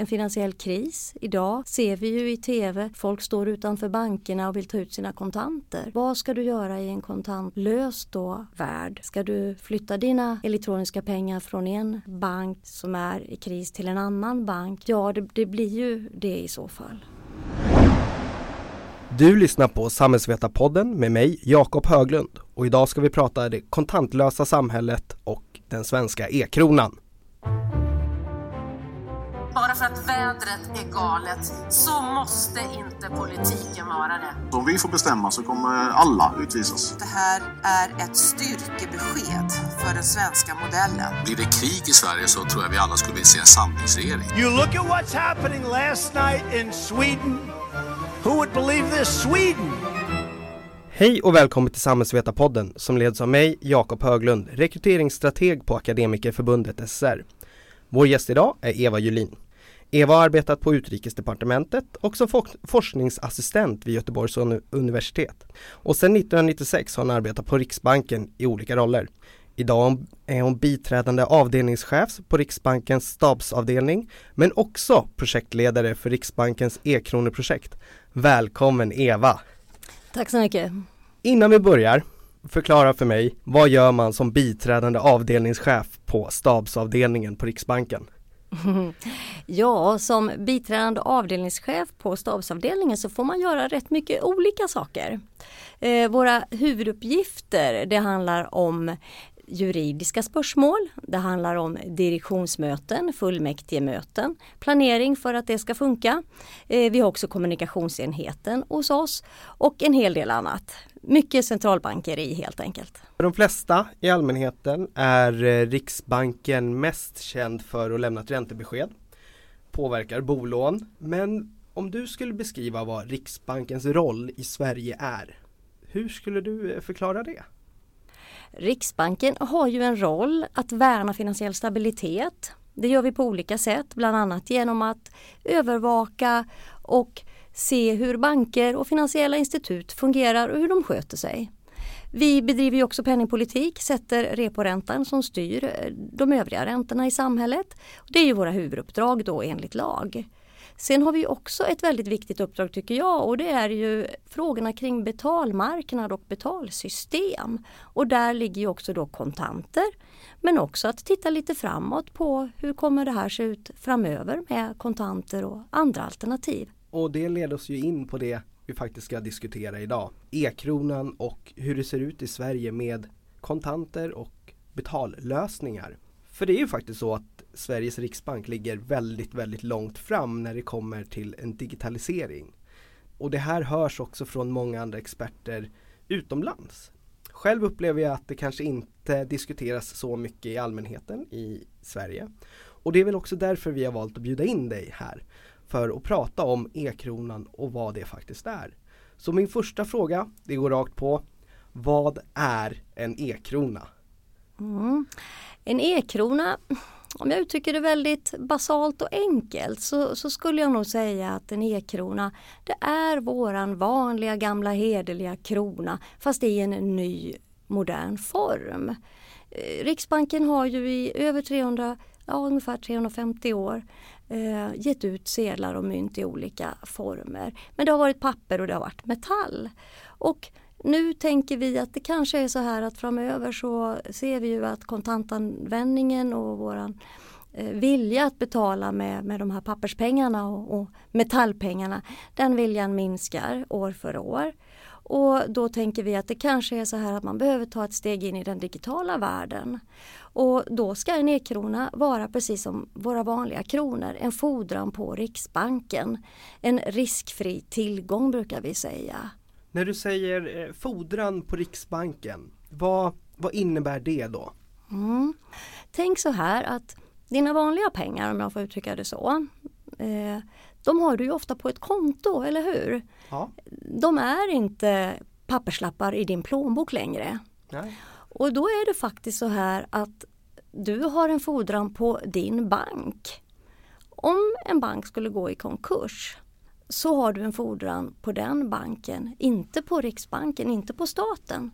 en finansiell kris. Idag ser vi ju i TV, folk står utanför bankerna och vill ta ut sina kontanter. Vad ska du göra i en kontantlös då värld? Ska du flytta dina elektroniska pengar från en bank som är i kris till en annan bank? Ja, det, det blir ju det i så fall. Du lyssnar på Samhällsvetarpodden med mig, Jakob Höglund. Och idag ska vi prata det kontantlösa samhället och den svenska e-kronan. Bara för att vädret är galet så måste inte politiken vara det. Om vi får bestämma så kommer alla utvisas. Det här är ett styrkebesked för den svenska modellen. Blir det krig i Sverige så tror jag vi alla skulle vilja se en samlingsregering. You look at what's happening last night in Sweden. Who would believe this? Sweden! Hej och välkommen till Samhällsvetarpodden som leds av mig, Jakob Höglund, rekryteringsstrateg på Akademikerförbundet SSR. Vår gäst idag är Eva Julin. Eva har arbetat på Utrikesdepartementet och som forskningsassistent vid Göteborgs universitet. Och sedan 1996 har hon arbetat på Riksbanken i olika roller. Idag är hon biträdande avdelningschef på Riksbankens stabsavdelning men också projektledare för Riksbankens e-kroneprojekt. Välkommen Eva! Tack så mycket! Innan vi börjar, förklara för mig, vad gör man som biträdande avdelningschef på stabsavdelningen på Riksbanken? Ja, som biträdande avdelningschef på stabsavdelningen så får man göra rätt mycket olika saker. Eh, våra huvuduppgifter det handlar om juridiska spörsmål. Det handlar om direktionsmöten, fullmäktigemöten, planering för att det ska funka. Eh, vi har också kommunikationsenheten hos oss och en hel del annat. Mycket centralbankeri helt enkelt. För de flesta i allmänheten är eh, Riksbanken mest känd för att lämna ett räntebesked. Påverkar bolån. Men om du skulle beskriva vad Riksbankens roll i Sverige är, hur skulle du eh, förklara det? Riksbanken har ju en roll att värna finansiell stabilitet. Det gör vi på olika sätt, bland annat genom att övervaka och se hur banker och finansiella institut fungerar och hur de sköter sig. Vi bedriver ju också penningpolitik, sätter reporäntan som styr de övriga räntorna i samhället. Det är ju våra huvuduppdrag då enligt lag. Sen har vi också ett väldigt viktigt uppdrag tycker jag och det är ju frågorna kring betalmarknad och betalsystem. Och där ligger ju också då kontanter men också att titta lite framåt på hur kommer det här se ut framöver med kontanter och andra alternativ. Och det leder oss ju in på det vi faktiskt ska diskutera idag. E-kronan och hur det ser ut i Sverige med kontanter och betallösningar. För det är ju faktiskt så att Sveriges Riksbank ligger väldigt, väldigt långt fram när det kommer till en digitalisering. Och det här hörs också från många andra experter utomlands. Själv upplever jag att det kanske inte diskuteras så mycket i allmänheten i Sverige. Och det är väl också därför vi har valt att bjuda in dig här för att prata om e-kronan och vad det faktiskt är. Så min första fråga, det går rakt på, vad är en e-krona? Mm. En e-krona, om jag uttrycker det väldigt basalt och enkelt så, så, skulle jag nog säga att en e-krona det är våran vanliga gamla hederliga krona fast i en ny modern form. Eh, Riksbanken har ju i över 300, ja, ungefär 350 år eh, gett ut sedlar och mynt i olika former. Men det har varit papper och det har varit metall. Och nu tänker vi att det kanske är så här att framöver så ser vi ju att kontantanvändningen och våran eh, vilja att betala med, med de här papperspengarna och, och metallpengarna, den viljan minskar år för år. Och då tänker vi att det kanske är så här att man behöver ta ett steg in i den digitala världen. Och då ska en e-krona vara precis som våra vanliga kronor, en fordran på Riksbanken. En riskfri tillgång brukar vi säga. När du säger eh, fordran på Riksbanken, vad, vad innebär det då? Mm. Tänk så här att dina vanliga pengar, om jag får uttrycka det så, eh, de har du ju ofta på ett konto, eller hur? Ja. De är inte papperslappar i din plånbok längre. Nej. Och då är det faktiskt så här att du har en fordran på din bank. Om en bank skulle gå i konkurs så har du en fordran på den banken, inte på Riksbanken, inte på staten.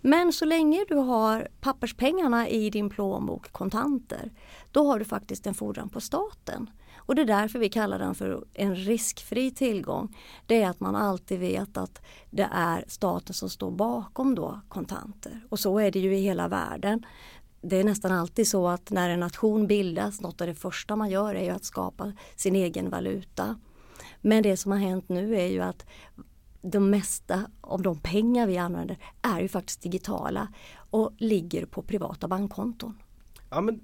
Men så länge du har papperspengarna i din plånbok, kontanter, då har du faktiskt en fordran på staten. Och det är därför vi kallar den för en riskfri tillgång. Det är att man alltid vet att det är staten som står bakom då kontanter. Och så är det ju i hela världen. Det är nästan alltid så att när en nation bildas, något av det första man gör är ju att skapa sin egen valuta. Men det som har hänt nu är ju att de mesta av de pengar vi använder är ju faktiskt digitala och ligger på privata bankkonton. Ja men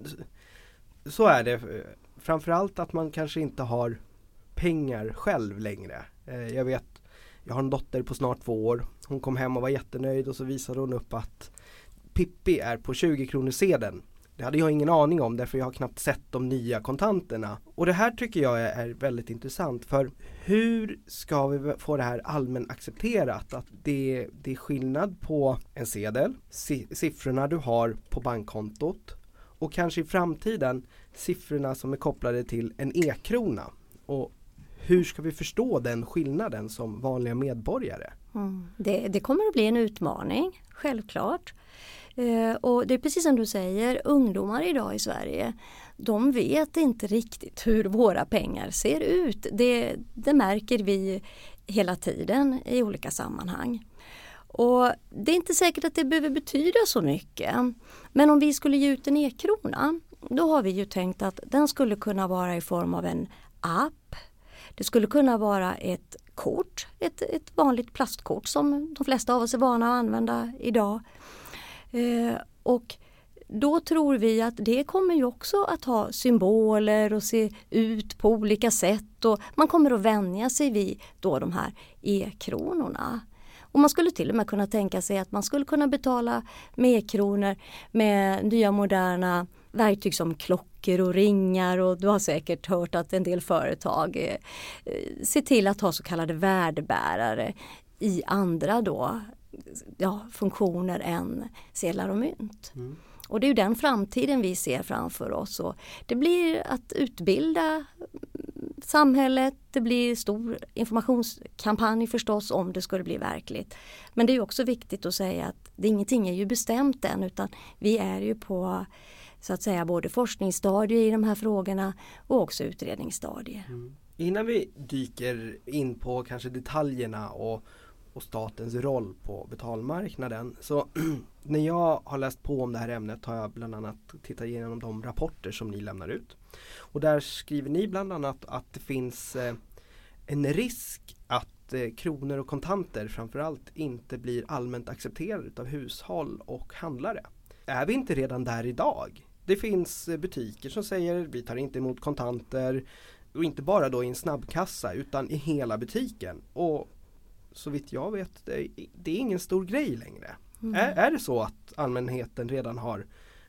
så är det. Framförallt att man kanske inte har pengar själv längre. Eh, jag vet, jag har en dotter på snart två år. Hon kom hem och var jättenöjd och så visade hon upp att Pippi är på 20 kronor sedeln det hade jag ingen aning om därför jag har knappt sett de nya kontanterna. Och det här tycker jag är väldigt intressant för hur ska vi få det här allmänt accepterat? Att det, det är skillnad på en sedel, siffrorna du har på bankkontot och kanske i framtiden siffrorna som är kopplade till en e-krona. Och hur ska vi förstå den skillnaden som vanliga medborgare? Mm. Det, det kommer att bli en utmaning, självklart. Eh, och det är precis som du säger, ungdomar idag i Sverige de vet inte riktigt hur våra pengar ser ut. Det, det märker vi hela tiden i olika sammanhang. Och Det är inte säkert att det behöver betyda så mycket. Men om vi skulle ge ut en e-krona då har vi ju tänkt att den skulle kunna vara i form av en app. Det skulle kunna vara ett kort, ett, ett vanligt plastkort som de flesta av oss är vana att använda idag. Eh, och då tror vi att det kommer ju också att ha symboler och se ut på olika sätt och man kommer att vänja sig vid då de här e-kronorna. Och man skulle till och med kunna tänka sig att man skulle kunna betala med e-kronor med nya moderna verktyg som klockor och ringar och du har säkert hört att en del företag eh, eh ser till att ha så kallade värdebärare i andra då ja, funktioner än sedlar och mynt. Mm. Och det är den framtiden vi ser framför oss. Och det blir att utbilda samhället, det blir stor informationskampanj förstås om det skulle bli verkligt. Men det är också viktigt att säga att det, ingenting är ju bestämt än utan vi är ju på så att säga både forskningsstadier i de här frågorna och också utredningsstadier. Mm. Innan vi dyker in på kanske detaljerna och och statens roll på betalmarknaden. Så när jag har läst på om det här ämnet har jag bland annat tittat igenom de rapporter som ni lämnar ut. Och där skriver ni bland annat att det finns eh, en risk att eh, kronor och kontanter framförallt inte blir allmänt accepterade av hushåll och handlare. Är vi inte redan där idag? Det finns eh, butiker som säger vi tar inte emot kontanter och inte bara då i en snabbkassa utan i hela butiken. Och så vitt jag vet, det, det är ingen stor grej längre. Mm. Är, är det så att allmänheten redan har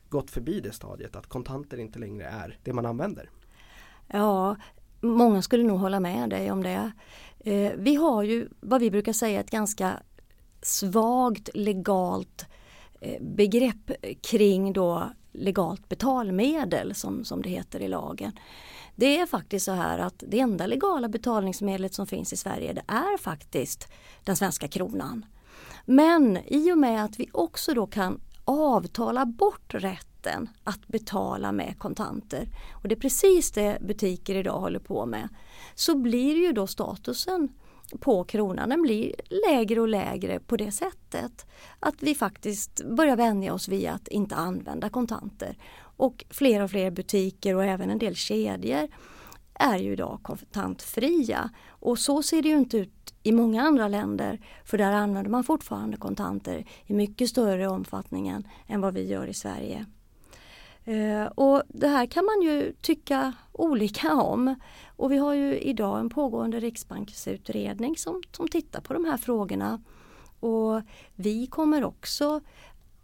gått förbi det stadiet att kontanter inte längre är det man använder? Ja, många skulle nog hålla med dig om det. Eh, vi har ju vad vi brukar säga ett ganska svagt legalt eh, begrepp kring då legalt betalmedel som, som det heter i lagen. Det är faktiskt så här att det enda legala betalningsmedlet som finns i Sverige det är faktiskt den svenska kronan. Men i och med att vi också då kan avtala bort rätten att betala med kontanter och det är precis det butiker idag håller på med så blir ju då statusen på kronan den blir lägre och lägre på det sättet att vi faktiskt börjar vänja oss vid att inte använda kontanter och fler och fler butiker och även en del kedjor är ju idag kontantfria. Och så ser det ju inte ut i många andra länder för där använder man fortfarande kontanter i mycket större omfattning än vad vi gör i Sverige. Eh, och det här kan man ju tycka olika om. Och vi har ju idag en pågående riksbanksutredning som, som tittar på de här frågorna. Och vi kommer också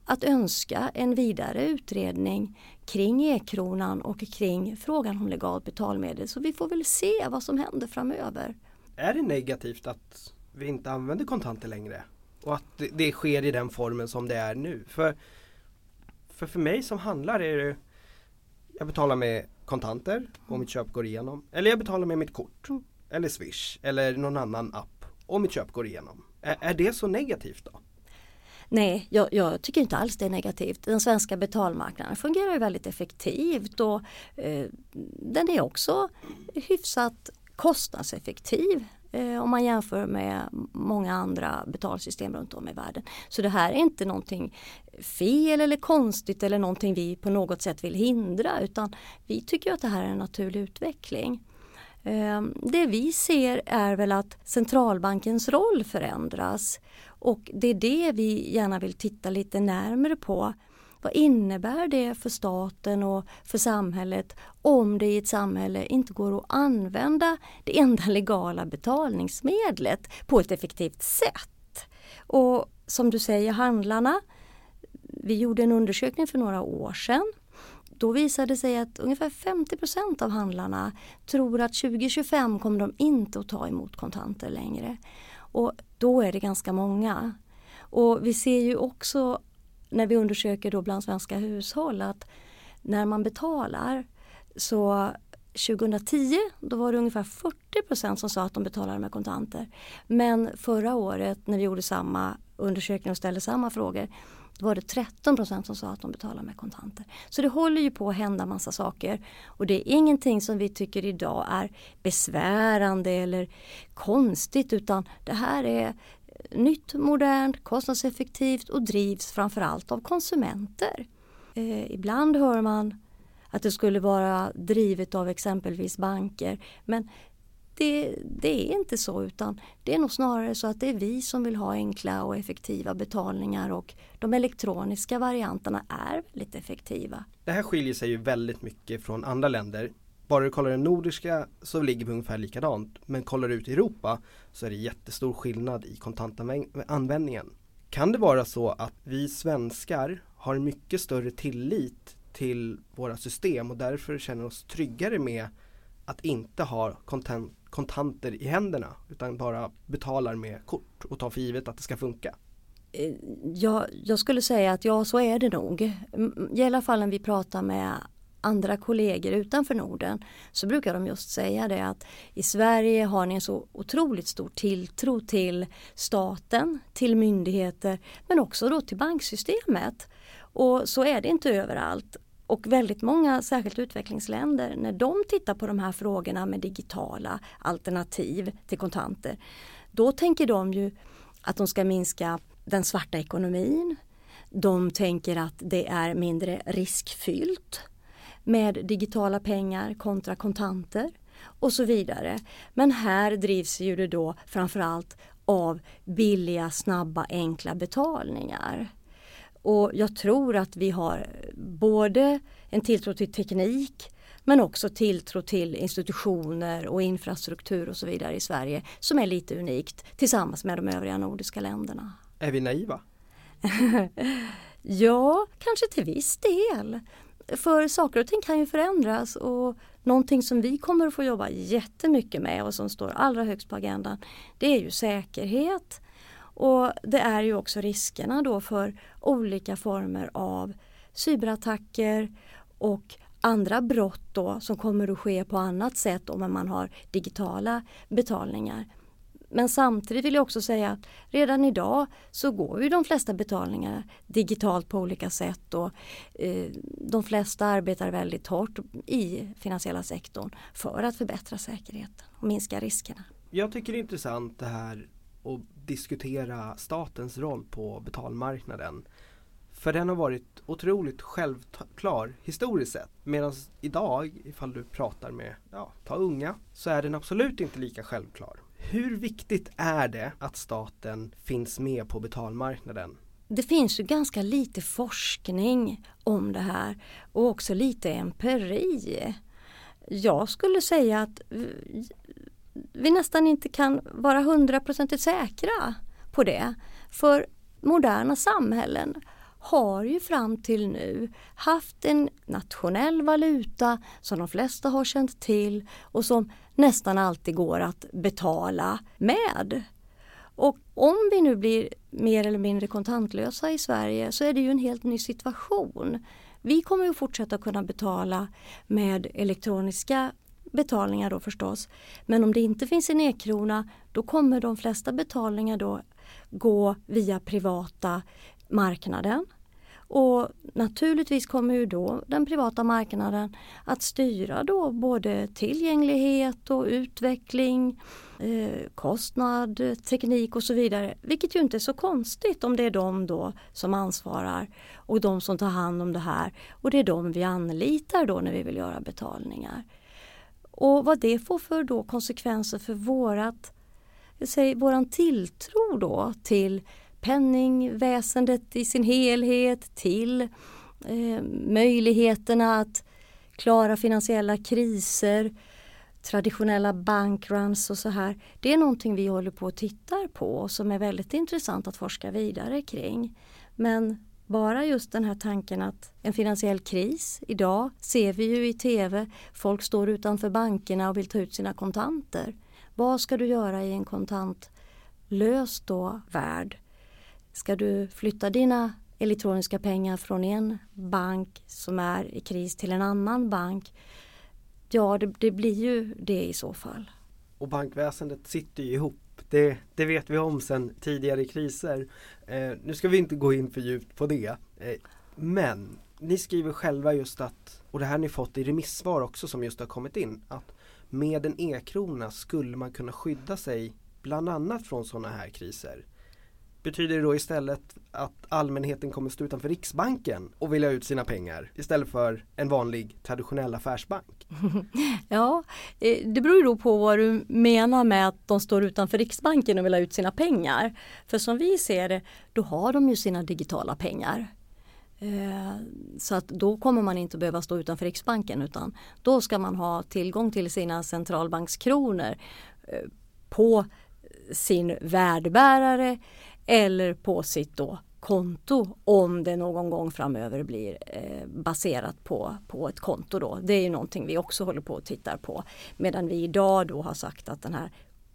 att önska en vidare utredning kring e-kronan och kring frågan om legalt betalmedel. Så vi får väl se vad som händer framöver. Är det negativt att vi inte använder kontanter längre? Och att det, sker i den formen som det är nu? För, för, för mig som handlare är det Jag betalar med kontanter och mitt köp går igenom. Eller jag betalar med mitt kort. Mm. Eller Swish eller någon annan app och mitt köp går igenom. Är, är det så negativt då? Nej, jag, jag, tycker inte alls det är negativt. Den svenska betalmarknaden fungerar väldigt effektivt och eh, den är också hyfsat kostnadseffektiv eh, om man jämför med många andra betalsystem runt om i världen. Så det här är inte någonting fel eller konstigt eller någonting vi på något sätt vill hindra utan vi tycker att det här är en naturlig utveckling. Eh, det vi ser är väl att centralbankens roll förändras och det är det vi gärna vill titta lite närmare på. Vad innebär det för staten och för samhället om det i ett samhälle inte går att använda det enda legala betalningsmedlet på ett effektivt sätt? Och som du säger, handlarna. Vi gjorde en undersökning för några år sedan. Då visade det sig att ungefär 50% av handlarna tror att 2025 kommer de inte att ta emot kontanter längre. Och då är det ganska många. Och vi ser ju också när vi undersöker då bland svenska hushåll att när man betalar så 2010 då var det ungefär 40% som sa att de betalade med kontanter. Men förra året när vi gjorde samma undersökning och ställde samma frågor då var det 13% som sa att de betalar med kontanter. Så det håller ju på att hända massa saker och det är ingenting som vi tycker idag är besvärande eller konstigt utan det här är nytt, modernt, kostnadseffektivt och drivs framförallt av konsumenter. Eh, ibland hör man att det skulle vara drivet av exempelvis banker men det, det, är inte så utan det är nog snarare så att det är vi som vill ha enkla och effektiva betalningar och de elektroniska varianterna är väldigt effektiva. Det här skiljer sig ju väldigt mycket från andra länder. Bara du kollar den nordiska så ligger vi ungefär likadant men kollar du ut i Europa så är det jättestor skillnad i kontantanvändningen. Kan det vara så att vi svenskar har mycket större tillit till våra system och därför känner oss tryggare med att inte ha kontant, kontanter i händerna utan bara betalar med kort och tar för givet att det ska funka? Eh, ja, jag skulle säga att ja, så är det nog. Mm, I alla fall när vi pratar med andra kollegor utanför Norden så brukar de just säga det att i Sverige har ni en så otroligt stor tilltro till staten, till myndigheter men också då till banksystemet. Och så är det inte överallt. Och väldigt många, särskilt utvecklingsländer, när de tittar på de här frågorna med digitala alternativ till kontanter, då tänker de ju att de ska minska den svarta ekonomin. De tänker att det är mindre riskfyllt med digitala pengar kontra kontanter och så vidare. Men här drivs ju det då framförallt av billiga, snabba, enkla betalningar. Och jag tror att vi har både en tilltro till teknik men också tilltro till institutioner och infrastruktur och så vidare i Sverige som är lite unikt tillsammans med de övriga nordiska länderna. Är vi naiva? ja, kanske till viss del. För saker och ting kan ju förändras och någonting som vi kommer att få jobba jättemycket med och som står allra högst på agendan det är ju säkerhet. Och det är ju också riskerna då för olika former av cyberattacker och andra brott då som kommer att ske på annat sätt om man har digitala betalningar. Men samtidigt vill jag också säga att redan idag så går ju de flesta betalningar digitalt på olika sätt och eh, de flesta arbetar väldigt hårt i finansiella sektorn för att förbättra säkerheten och minska riskerna. Jag tycker det är intressant det här att diskutera statens roll på betalmarknaden. För den har varit otroligt självklar historiskt sett. Medan idag, ifall du pratar med, ja, ta unga, så är den absolut inte lika självklar. Hur viktigt är det att staten finns med på betalmarknaden? Det finns ju ganska lite forskning om det här och också lite empiri. Jag skulle säga att eh, vi nästan inte kan vara hundraprocentigt säkra på det. För moderna samhällen har ju fram till nu haft en nationell valuta som de flesta har känt till och som nästan alltid går att betala med. Och om vi nu blir mer eller mindre kontantlösa i Sverige så är det ju en helt ny situation. Vi kommer att fortsätta kunna betala med elektroniska betalningar då förstås. Men om det inte finns en e-krona då kommer de flesta betalningar då gå via privata marknaden. Och naturligtvis kommer ju då den privata marknaden att styra då både tillgänglighet och utveckling, eh, kostnad, teknik och så vidare. Vilket ju inte är så konstigt om det är de då som ansvarar och de som tar hand om det här och det är de vi anlitar då när vi vill göra betalningar. Och vad det får för då konsekvenser för vårat, säger, våran tilltro då till penningväsendet i sin helhet, till eh, möjligheterna att klara finansiella kriser, traditionella bankruns och så här. Det är någonting vi håller på att titta på och som är väldigt intressant att forska vidare kring. Men bara just den här tanken att en finansiell kris, idag ser vi ju i tv, folk står utanför bankerna och vill ta ut sina kontanter. Vad ska du göra i en kontantlös då värld? Ska du flytta dina elektroniska pengar från en bank som är i kris till en annan bank? Ja, det, det blir ju det i så fall. Och bankväsendet sitter ju ihop. Det, det vet vi om sedan tidigare kriser. Eh, nu ska vi inte gå in för djupt på det. Eh, men ni skriver själva just att, och det här har ni fått i remissvar också som just har kommit in, att med en e-krona skulle man kunna skydda sig bland annat från sådana här kriser. Betyder det då istället att allmänheten kommer stå utanför Riksbanken och vilja ut sina pengar istället för en vanlig traditionell affärsbank? Ja, eh, det beror ju då på vad du menar med att de står utanför Riksbanken och vill ha ut sina pengar. För som vi ser det, då har de ju sina digitala pengar. Eh, så att då kommer man inte behöva stå utanför Riksbanken utan då ska man ha tillgång till sina centralbankskronor eh, på sin värdebärare eller på sitt då konto om det någon gång framöver blir eh, baserat på, på ett konto. Då. Det är ju någonting vi också håller på att titta på. Medan vi idag då har sagt att den här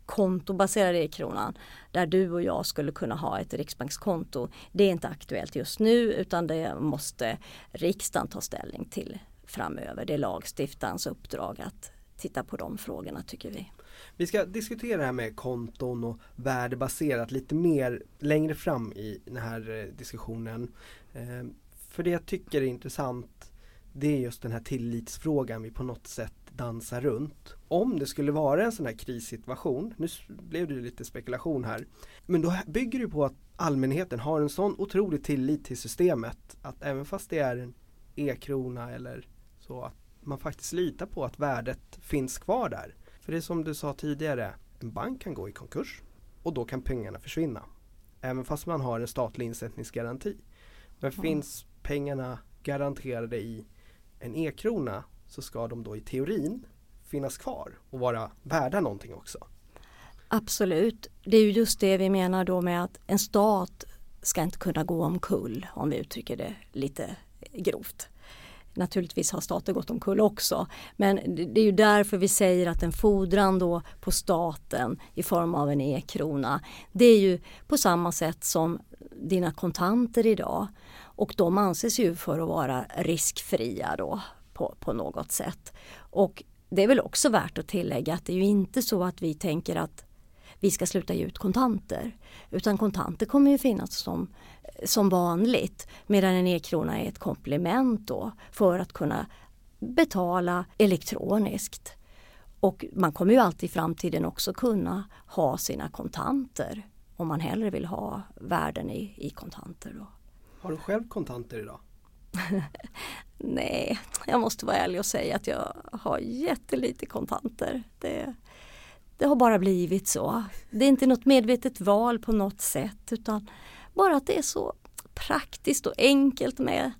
kontobaserade e-kronan där du och jag skulle kunna ha ett riksbankskonto. Det är inte aktuellt just nu utan det måste riksdagen ta ställning till framöver. Det är lagstiftarens uppdrag att titta på de frågorna tycker vi. Vi ska diskutera det här med konton och värdebaserat lite mer längre fram i den här eh, diskussionen. Eh, för det jag tycker är intressant det är just den här tillitsfrågan vi på något sätt dansar runt. Om det skulle vara en sån här krissituation, nu blev det lite spekulation här, men då bygger det på att allmänheten har en sån otrolig tillit till systemet att även fast det är en e-krona eller så att man faktiskt litar på att värdet finns kvar där. För det är som du sa tidigare, en bank kan gå i konkurs och då kan pengarna försvinna. Även fast man har en statlig insättningsgaranti. Men mm. finns pengarna garanterade i en e-krona så ska de då i teorin finnas kvar och vara värda någonting också. Absolut, det är ju just det vi menar då med att en stat ska inte kunna gå omkull om vi uttrycker det lite grovt. Naturligtvis har staten gått omkull också men det är ju därför vi säger att en fordran då på staten i form av en e-krona det är ju på samma sätt som dina kontanter idag och de anses ju för att vara riskfria då på, på något sätt. Och det är väl också värt att tillägga att det är ju inte så att vi tänker att vi ska sluta ge ut kontanter. Utan kontanter kommer ju finnas som som vanligt medan en e-krona är ett komplement då för att kunna betala elektroniskt. Och man kommer ju alltid i framtiden också kunna ha sina kontanter om man hellre vill ha värden i, i kontanter. Då. Har du själv kontanter idag? Nej, jag måste vara ärlig och säga att jag har jättelite kontanter. Det, det har bara blivit så. Det är inte något medvetet val på något sätt utan bara att det är så praktiskt och enkelt med,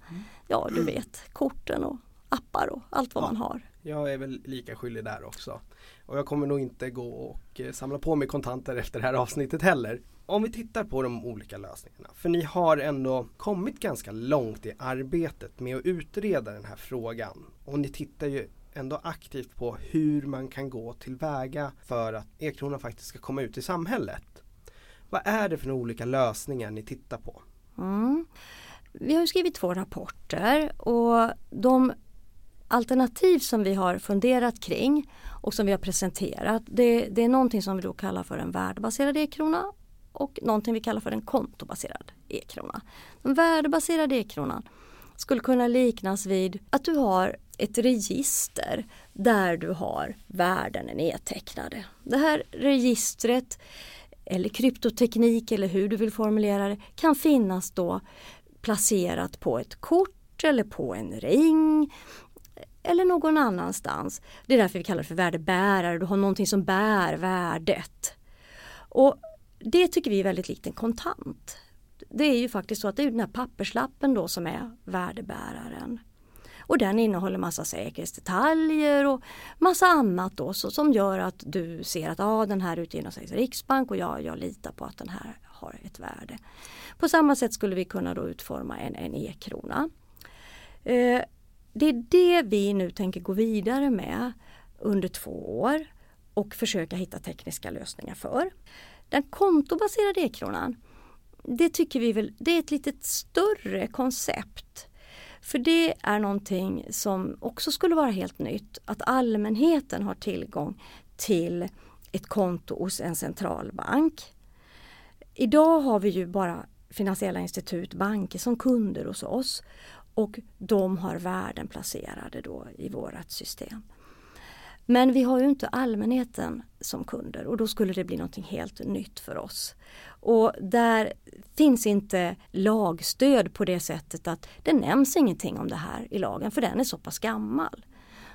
ja du vet, korten och appar och allt vad ja, man har. Jag är väl lika skyldig där också. Och jag kommer nog inte gå och eh, samla på mig kontanter efter det här avsnittet heller. Om vi tittar på de olika lösningarna, för ni har ändå kommit ganska långt i arbetet med att utreda den här frågan. Och ni tittar ju ändå aktivt på hur man kan gå tillväga för att e-kronan faktiskt ska komma ut i samhället. Vad är det för olika lösningar ni tittar på? Mm. Vi har skrivit två rapporter och de alternativ som vi har funderat kring och som vi har presenterat det, det är någonting som vi då kallar för en värdebaserad e-krona och någonting vi kallar för en kontobaserad e-krona. Den värdebaserade e-kronan skulle kunna liknas vid att du har ett register där du har värden nedtecknade. Det här registret eller kryptoteknik eller hur du vill formulera det kan finnas då placerat på ett kort eller på en ring eller någon annanstans. Det är därför vi kallar det för värdebärare, du har någonting som bär värdet. Och Det tycker vi är väldigt likt en kontant. Det är ju faktiskt så att det är den här papperslappen då som är värdebäraren. Och den innehåller massa säkerhetsdetaljer och massa annat då så, som gör att du ser att ah, den här utgivna av Sveriges Riksbank och jag, jag litar på att den här har ett värde. På samma sätt skulle vi kunna då utforma en, en e-krona. Eh, det är det vi nu tänker gå vidare med under två år och försöka hitta tekniska lösningar för. Den kontobaserade e-kronan, det tycker vi väl, det är ett lite större koncept. För det är någonting som också skulle vara helt nytt, att allmänheten har tillgång till ett konto hos en centralbank. Idag har vi ju bara finansiella institut, banker som kunder hos oss och de har värden placerade då i vårt system. Men vi har ju inte allmänheten som kunder och då skulle det bli någonting helt nytt för oss. Och där finns inte lagstöd på det sättet att det nämns ingenting om det här i lagen för den är så pass gammal.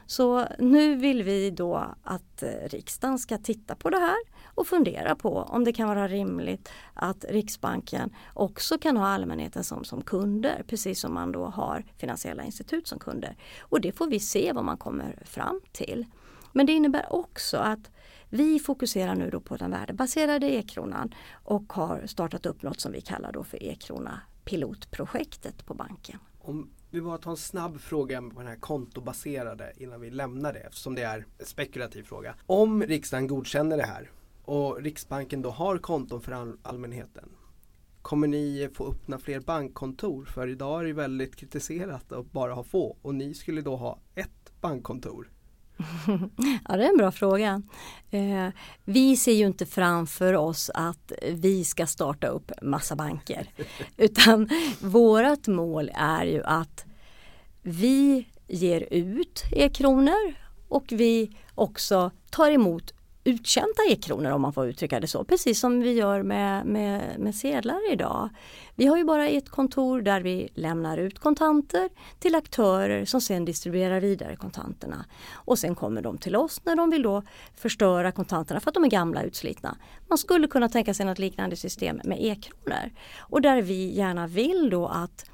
Så nu vill vi då att eh, riksdagen ska titta på det här och fundera på om det kan vara rimligt att Riksbanken också kan ha allmänheten som, som kunder precis som man då har finansiella institut som kunder. Och det får vi se vad man kommer fram till. Men det innebär också att vi fokuserar nu då på den värdebaserade e-kronan och har startat upp något som vi kallar då för e-krona pilotprojektet på banken. Om vi bara tar en snabb fråga på den här kontobaserade innan vi lämnar det eftersom det är en spekulativ fråga. Om riksdagen godkänner det här och Riksbanken då har konton för all allmänheten Kommer ni få öppna fler bankkontor? För idag är det väldigt kritiserat att bara ha få och ni skulle då ha ett bankkontor. ja, det är en bra fråga. Eh, vi ser ju inte framför oss att vi ska starta upp massa banker. Utan vårat mål är ju att vi ger ut e-kronor och vi också tar emot uttjänta e-kronor om man får uttrycka det så, precis som vi gör med, med, med sedlar idag. Vi har ju bara ett kontor där vi lämnar ut kontanter till aktörer som sen distribuerar vidare kontanterna. Och sen kommer de till oss när de vill då förstöra kontanterna för att de är gamla och utslitna. Man skulle kunna tänka sig något liknande system med e-kronor. Och där vi gärna vill då att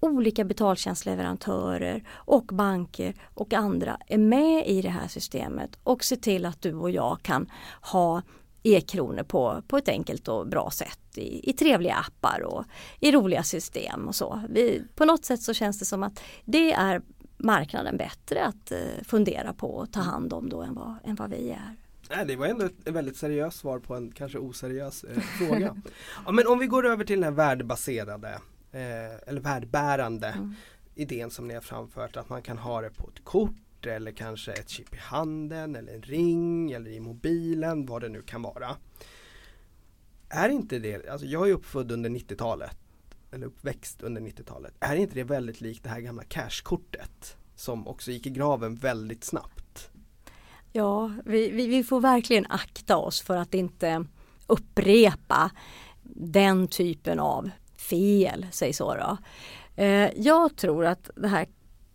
olika betaltjänstleverantörer och banker och andra är med i det här systemet och se till att du och jag kan ha e-kronor på, på ett enkelt och bra sätt i, i trevliga appar och i roliga system och så. Vi, på något sätt så känns det som att det är marknaden bättre att eh, fundera på och ta hand om då än vad, än vad vi är. Nej, det var ändå ett väldigt seriöst svar på en kanske oseriös eh, fråga. Ja, men om vi går över till den här värdebaserade eh, eller värdbärande mm. idén som ni har framfört att man kan ha det på ett kort eller kanske ett chip i handen eller en ring eller i mobilen vad det nu kan vara. Är inte det, alltså jag är uppfödd under 90-talet eller uppväxt under 90-talet. Är inte det väldigt likt det här gamla cashkortet som också gick i graven väldigt snabbt? Ja, vi, vi, vi får verkligen akta oss för att inte upprepa den typen av fel, säg så då. Eh, jag tror att det här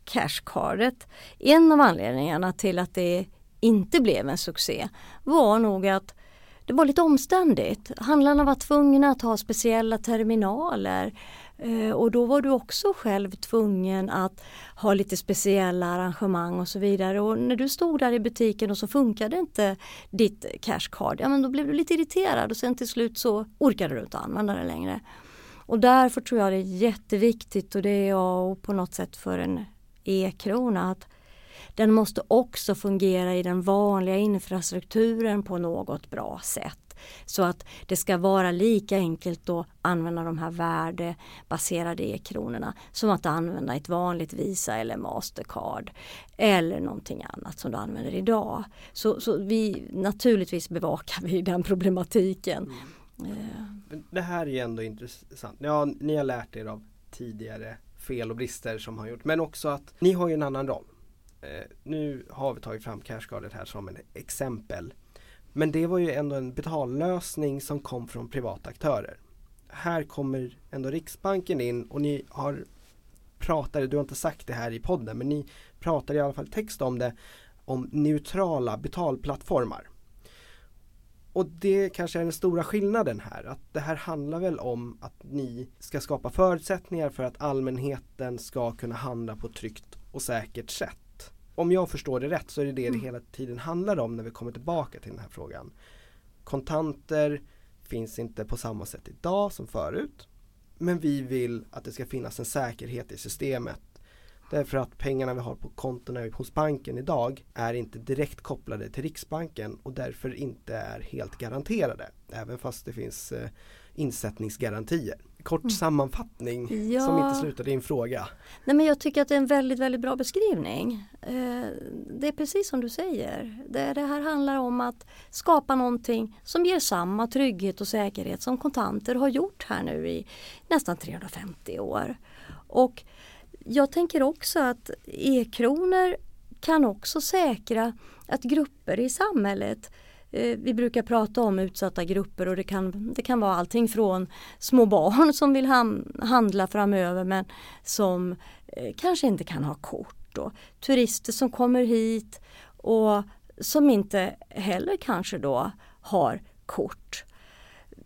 cashcardet, en av anledningarna till att det inte blev en succé var nog att det var lite omständigt. Handlarna var tvungna att ha speciella terminaler eh, och då var du också själv tvungen att ha lite speciella arrangemang och så vidare. Och när du stod där i butiken och så funkade inte ditt cashcard, ja men då blev du lite irriterad och sen till slut så orkade du inte använda det längre. Och därför tror jag det är jätteviktigt och det är jag på något sätt för en e-krona att den måste också fungera i den vanliga infrastrukturen på något bra sätt. Så att det ska vara lika enkelt att använda de här värdebaserade e-kronorna som att använda ett vanligt Visa eller Mastercard eller någonting annat som du använder idag. Så, så vi naturligtvis bevakar vi den problematiken. Mm. Eh. Det här är ju ändå intressant. Ja, ni har lärt er av tidigare fel och brister som har gjort men också att ni har ju en annan roll. Eh, nu har vi tagit fram Cashguardet här som ett exempel. Men det var ju ändå en betallösning som kom från privata aktörer. Här kommer ändå Riksbanken in och ni har pratat, du har inte sagt det här i podden, men ni pratar i alla fall text om det, om neutrala betalplattformar. Och det kanske är den stora skillnaden här, att det här handlar väl om att ni ska skapa förutsättningar för att allmänheten ska kunna handla på ett tryggt och säkert sätt. Om jag förstår det rätt så är det det det hela tiden handlar om när vi kommer tillbaka till den här frågan. Kontanter finns inte på samma sätt idag som förut. Men vi vill att det ska finnas en säkerhet i systemet. Därför att pengarna vi har på kontona hos banken idag är inte direkt kopplade till Riksbanken och därför inte är helt garanterade. Även fast det finns eh, insättningsgarantier. Kort sammanfattning som Ja. inte slutade i en fråga. Nej men jag tycker att det är en väldigt, väldigt bra beskrivning. Eh, det är precis som du säger. Det, det här handlar om att skapa någonting som ger samma trygghet och säkerhet som kontanter har gjort här nu i nästan 350 år. Och jag tänker också att e-kronor kan också säkra att grupper i samhället eh, vi brukar prata om utsatta grupper och det kan, det kan vara allting från små barn som vill ham- handla framöver men som eh, kanske inte kan ha kort och turister som kommer hit och som inte heller kanske då har kort.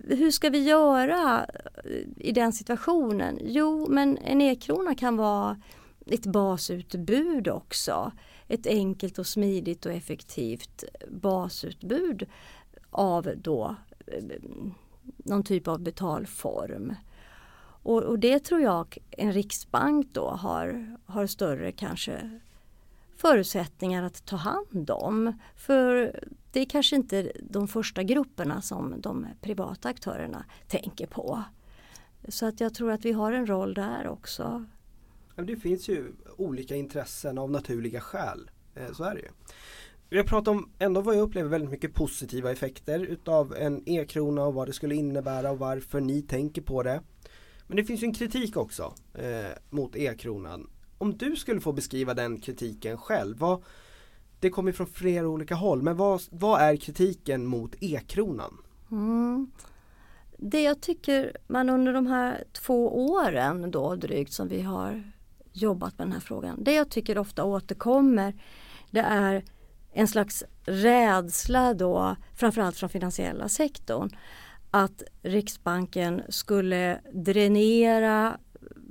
Hur ska vi göra eh, i den situationen? Jo, men en e-krona kan vara ett basutbud också. Ett enkelt och smidigt och effektivt basutbud av då eh, någon typ av betalform. Och, och det tror jag en riksbank då har, har större kanske förutsättningar att ta hand om. För det är kanske inte de första grupperna som de privata aktörerna tänker på. Så att jag tror att vi har en roll där också. Det finns ju olika intressen av naturliga skäl. Eh, så är det ju. Vi har pratat om ändå vad jag upplever väldigt mycket positiva effekter utav en e-krona och vad det skulle innebära och varför ni tänker på det. Men det finns ju en kritik också eh, mot e-kronan. Om du skulle få beskriva den kritiken själv, vad, det kommer från flera olika håll, men vad, vad är kritiken mot e-kronan? Mm. Det jag tycker man under de här två åren då drygt som vi har jobbat med den här frågan. Det jag tycker ofta återkommer det är en slags rädsla då framförallt från finansiella sektorn att Riksbanken skulle dränera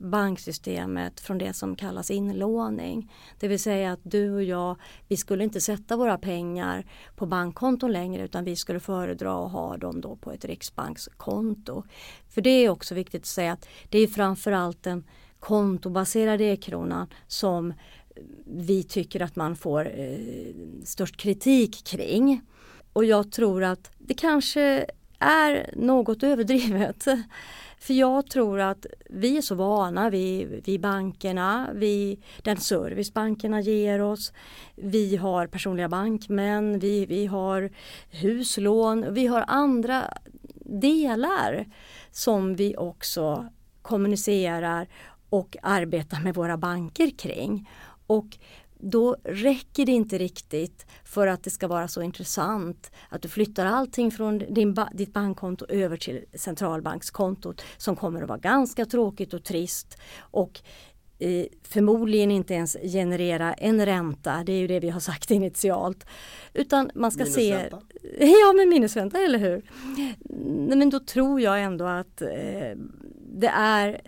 banksystemet från det som kallas inlåning. Det vill säga att du och jag, vi skulle inte sätta våra pengar på bankkonton längre utan vi skulle föredra att ha dem då på ett riksbankskonto. För det är också viktigt att säga att det är framförallt den kontobaserade e-kronan som vi tycker att man får eh, störst kritik kring. Och jag tror att det kanske är något överdrivet. För jag tror att vi är så vana vid, vid bankerna, vid den service bankerna ger oss. Vi har personliga bankmän, vi, vi har huslån, vi har andra delar som vi också kommunicerar och arbetar med våra banker kring. Och då räcker det inte riktigt för att det ska vara så intressant att du flyttar allting från din ditt bankkonto över till centralbankskontot som kommer att vara ganska tråkigt och trist och eh, förmodligen inte ens generera en ränta, det är ju det vi har sagt initialt. Utan man ska se Minusränta. Ja men minusränta, eller hur? Nej, men då tror jag ändå att eh, det är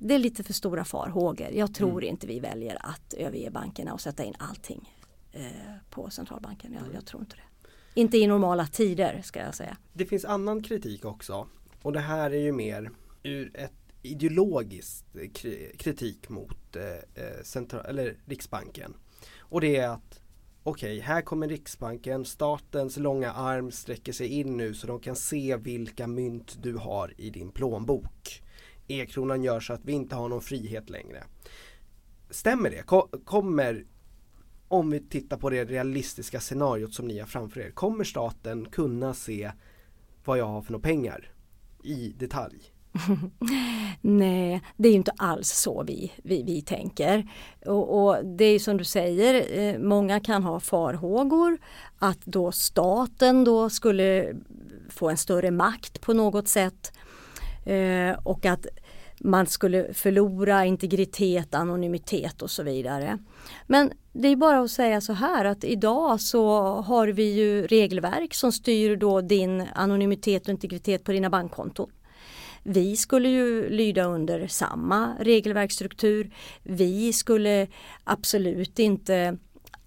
det är lite för stora farhågor. Jag tror inte vi väljer att överge bankerna och sätta in allting eh, på centralbanken. Jag, jag tror inte det. Inte i normala tider ska jag säga. Det finns annan kritik också och det här är ju mer ur ett ideologiskt kri- kritik mot eh, eh, central, eller Riksbanken. Och det är att okej, här kommer Riksbanken, statens långa arm sträcker sig in nu så de kan se vilka mynt du har i din plånbok. E-kronan gör så att vi inte har någon frihet längre. Stämmer det? Kommer, om vi tittar på det realistiska scenariot som ni har framför er, kommer staten kunna se vad jag har för några pengar i detalj. Nej, det är ju inte alls så vi, vi, vi tänker. Och, och, det är som du säger, eh, många kan ha farhågor att då staten då skulle få en större makt på något sätt eh, och att man skulle förlora integritet, anonymitet och så vidare. Men det är bara att säga så här att idag så har vi ju regelverk som styr då din anonymitet och integritet på dina bankkonton. Vi skulle ju lyda under samma regelverksstruktur. Vi skulle absolut inte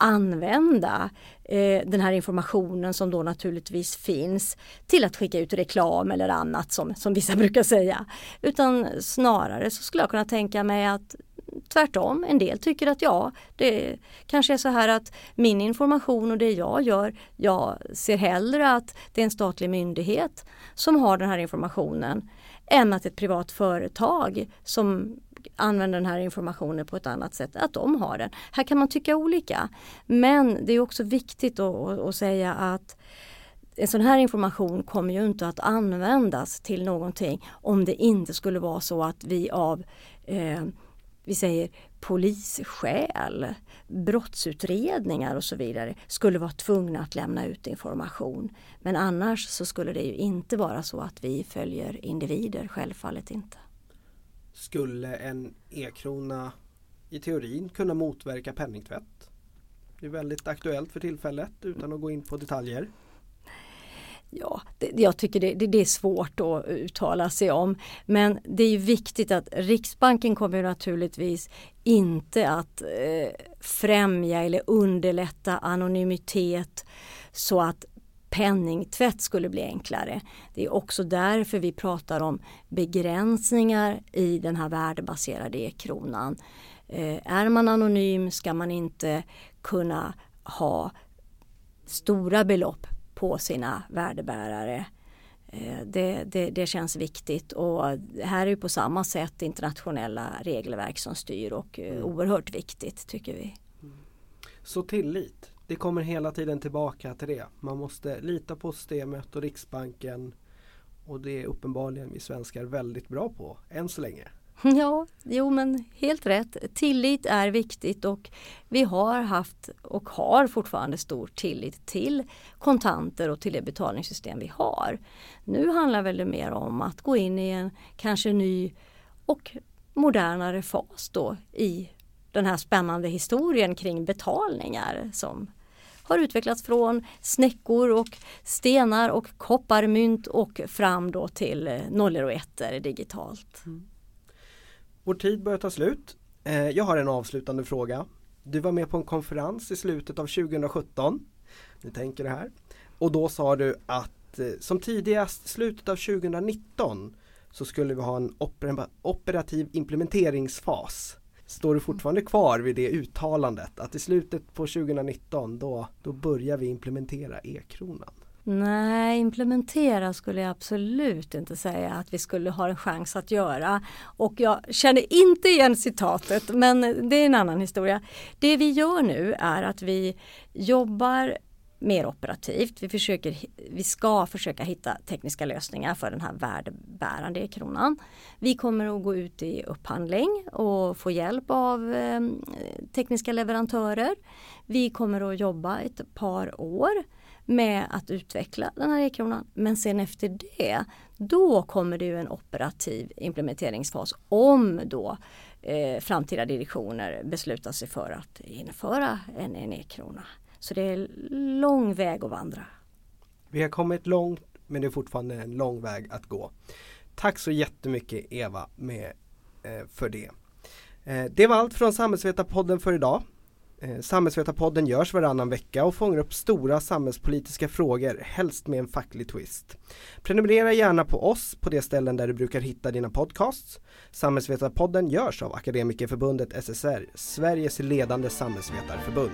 använda eh, den här informationen som då naturligtvis finns till att skicka ut reklam eller annat som, som vissa brukar säga. Utan snarare så skulle jag kunna tänka mig att tvärtom, en del tycker att ja, det kanske är så här att min information och det jag gör, jag ser hellre att det är en statlig myndighet som har den här informationen än att ett privat företag som använder den här informationen på ett annat sätt, att de har den. Här kan man tycka olika. Men det är också viktigt att, säga att en sån här information kommer ju inte att användas till någonting om det inte skulle vara så att vi av eh, vi säger polisskäl, brottsutredningar och så vidare skulle vara tvungna att lämna ut information. Men annars så skulle det ju inte vara så att vi följer individer, självfallet inte. Skulle en e-krona i teorin kunna motverka penningtvätt? Det är väldigt aktuellt för tillfället utan att gå in på detaljer. Ja, det, jag tycker det, det, det, är svårt att uttala sig om. Men det är ju viktigt att Riksbanken kommer naturligtvis inte att eh, främja eller underlätta anonymitet så att penningtvätt skulle bli enklare. Det är också därför vi pratar om begränsningar i den här värdebaserade e-kronan. Eh, är man anonym ska man inte kunna ha stora belopp på sina värdebärare. Eh, det, det, det, känns viktigt och här är ju på samma sätt internationella regelverk som styr och eh, mm. oerhört viktigt tycker vi. Så tillit, det kommer hela tiden tillbaka till det. Man måste lita på systemet och Riksbanken och det är uppenbarligen vi svenskar väldigt bra på än så länge. Ja, jo men helt rätt. Tillit är viktigt och vi har haft och har fortfarande stor tillit till kontanter och till det betalningssystem vi har. Nu handlar väl det mer om att gå in i en kanske ny och modernare fas då i den här spännande historien kring betalningar som har utvecklats från snäckor och stenar och kopparmynt och fram då till eh, nollor och ettor digitalt. Mm. Vår tid börjar ta slut. Eh, jag har en avslutande fråga. Du var med på en konferens i slutet av 2017. Ni tänker det här. Och då sa du att eh, som tidigast slutet av 2019 så skulle vi ha en operativ implementeringsfas. Står du fortfarande kvar vid det uttalandet att i slutet på 2019 då, då börjar vi implementera e-kronan? Nej, implementera skulle jag absolut inte säga att vi skulle ha en chans att göra. Och jag känner inte igen citatet men det är en annan historia. Det vi gör nu är att vi jobbar mer operativt. Vi, försöker, vi ska försöka hitta tekniska lösningar för den här värdebärande e-kronan. Vi kommer att gå ut i upphandling och få hjälp av eh, tekniska leverantörer. Vi kommer att jobba ett par år med att utveckla den här e-kronan. Men sen efter det, då kommer det ju en operativ implementeringsfas om då eh, framtida direktioner beslutar sig för att införa en, en e-krona. Så det är lång väg att vandra. Vi har kommit långt men det är fortfarande en lång väg att gå. Tack så jättemycket Eva med, eh, för det. Eh, det var allt från Samhällsvetarpodden för idag. Eh, Samhällsvetarpodden görs varannan vecka och fångar upp stora samhällspolitiska frågor, helst med en facklig twist. Prenumerera gärna på oss på de ställen där du brukar hitta dina podcasts. Samhällsvetarpodden görs av Akademikerförbundet SSR, Sveriges ledande samhällsvetarförbund.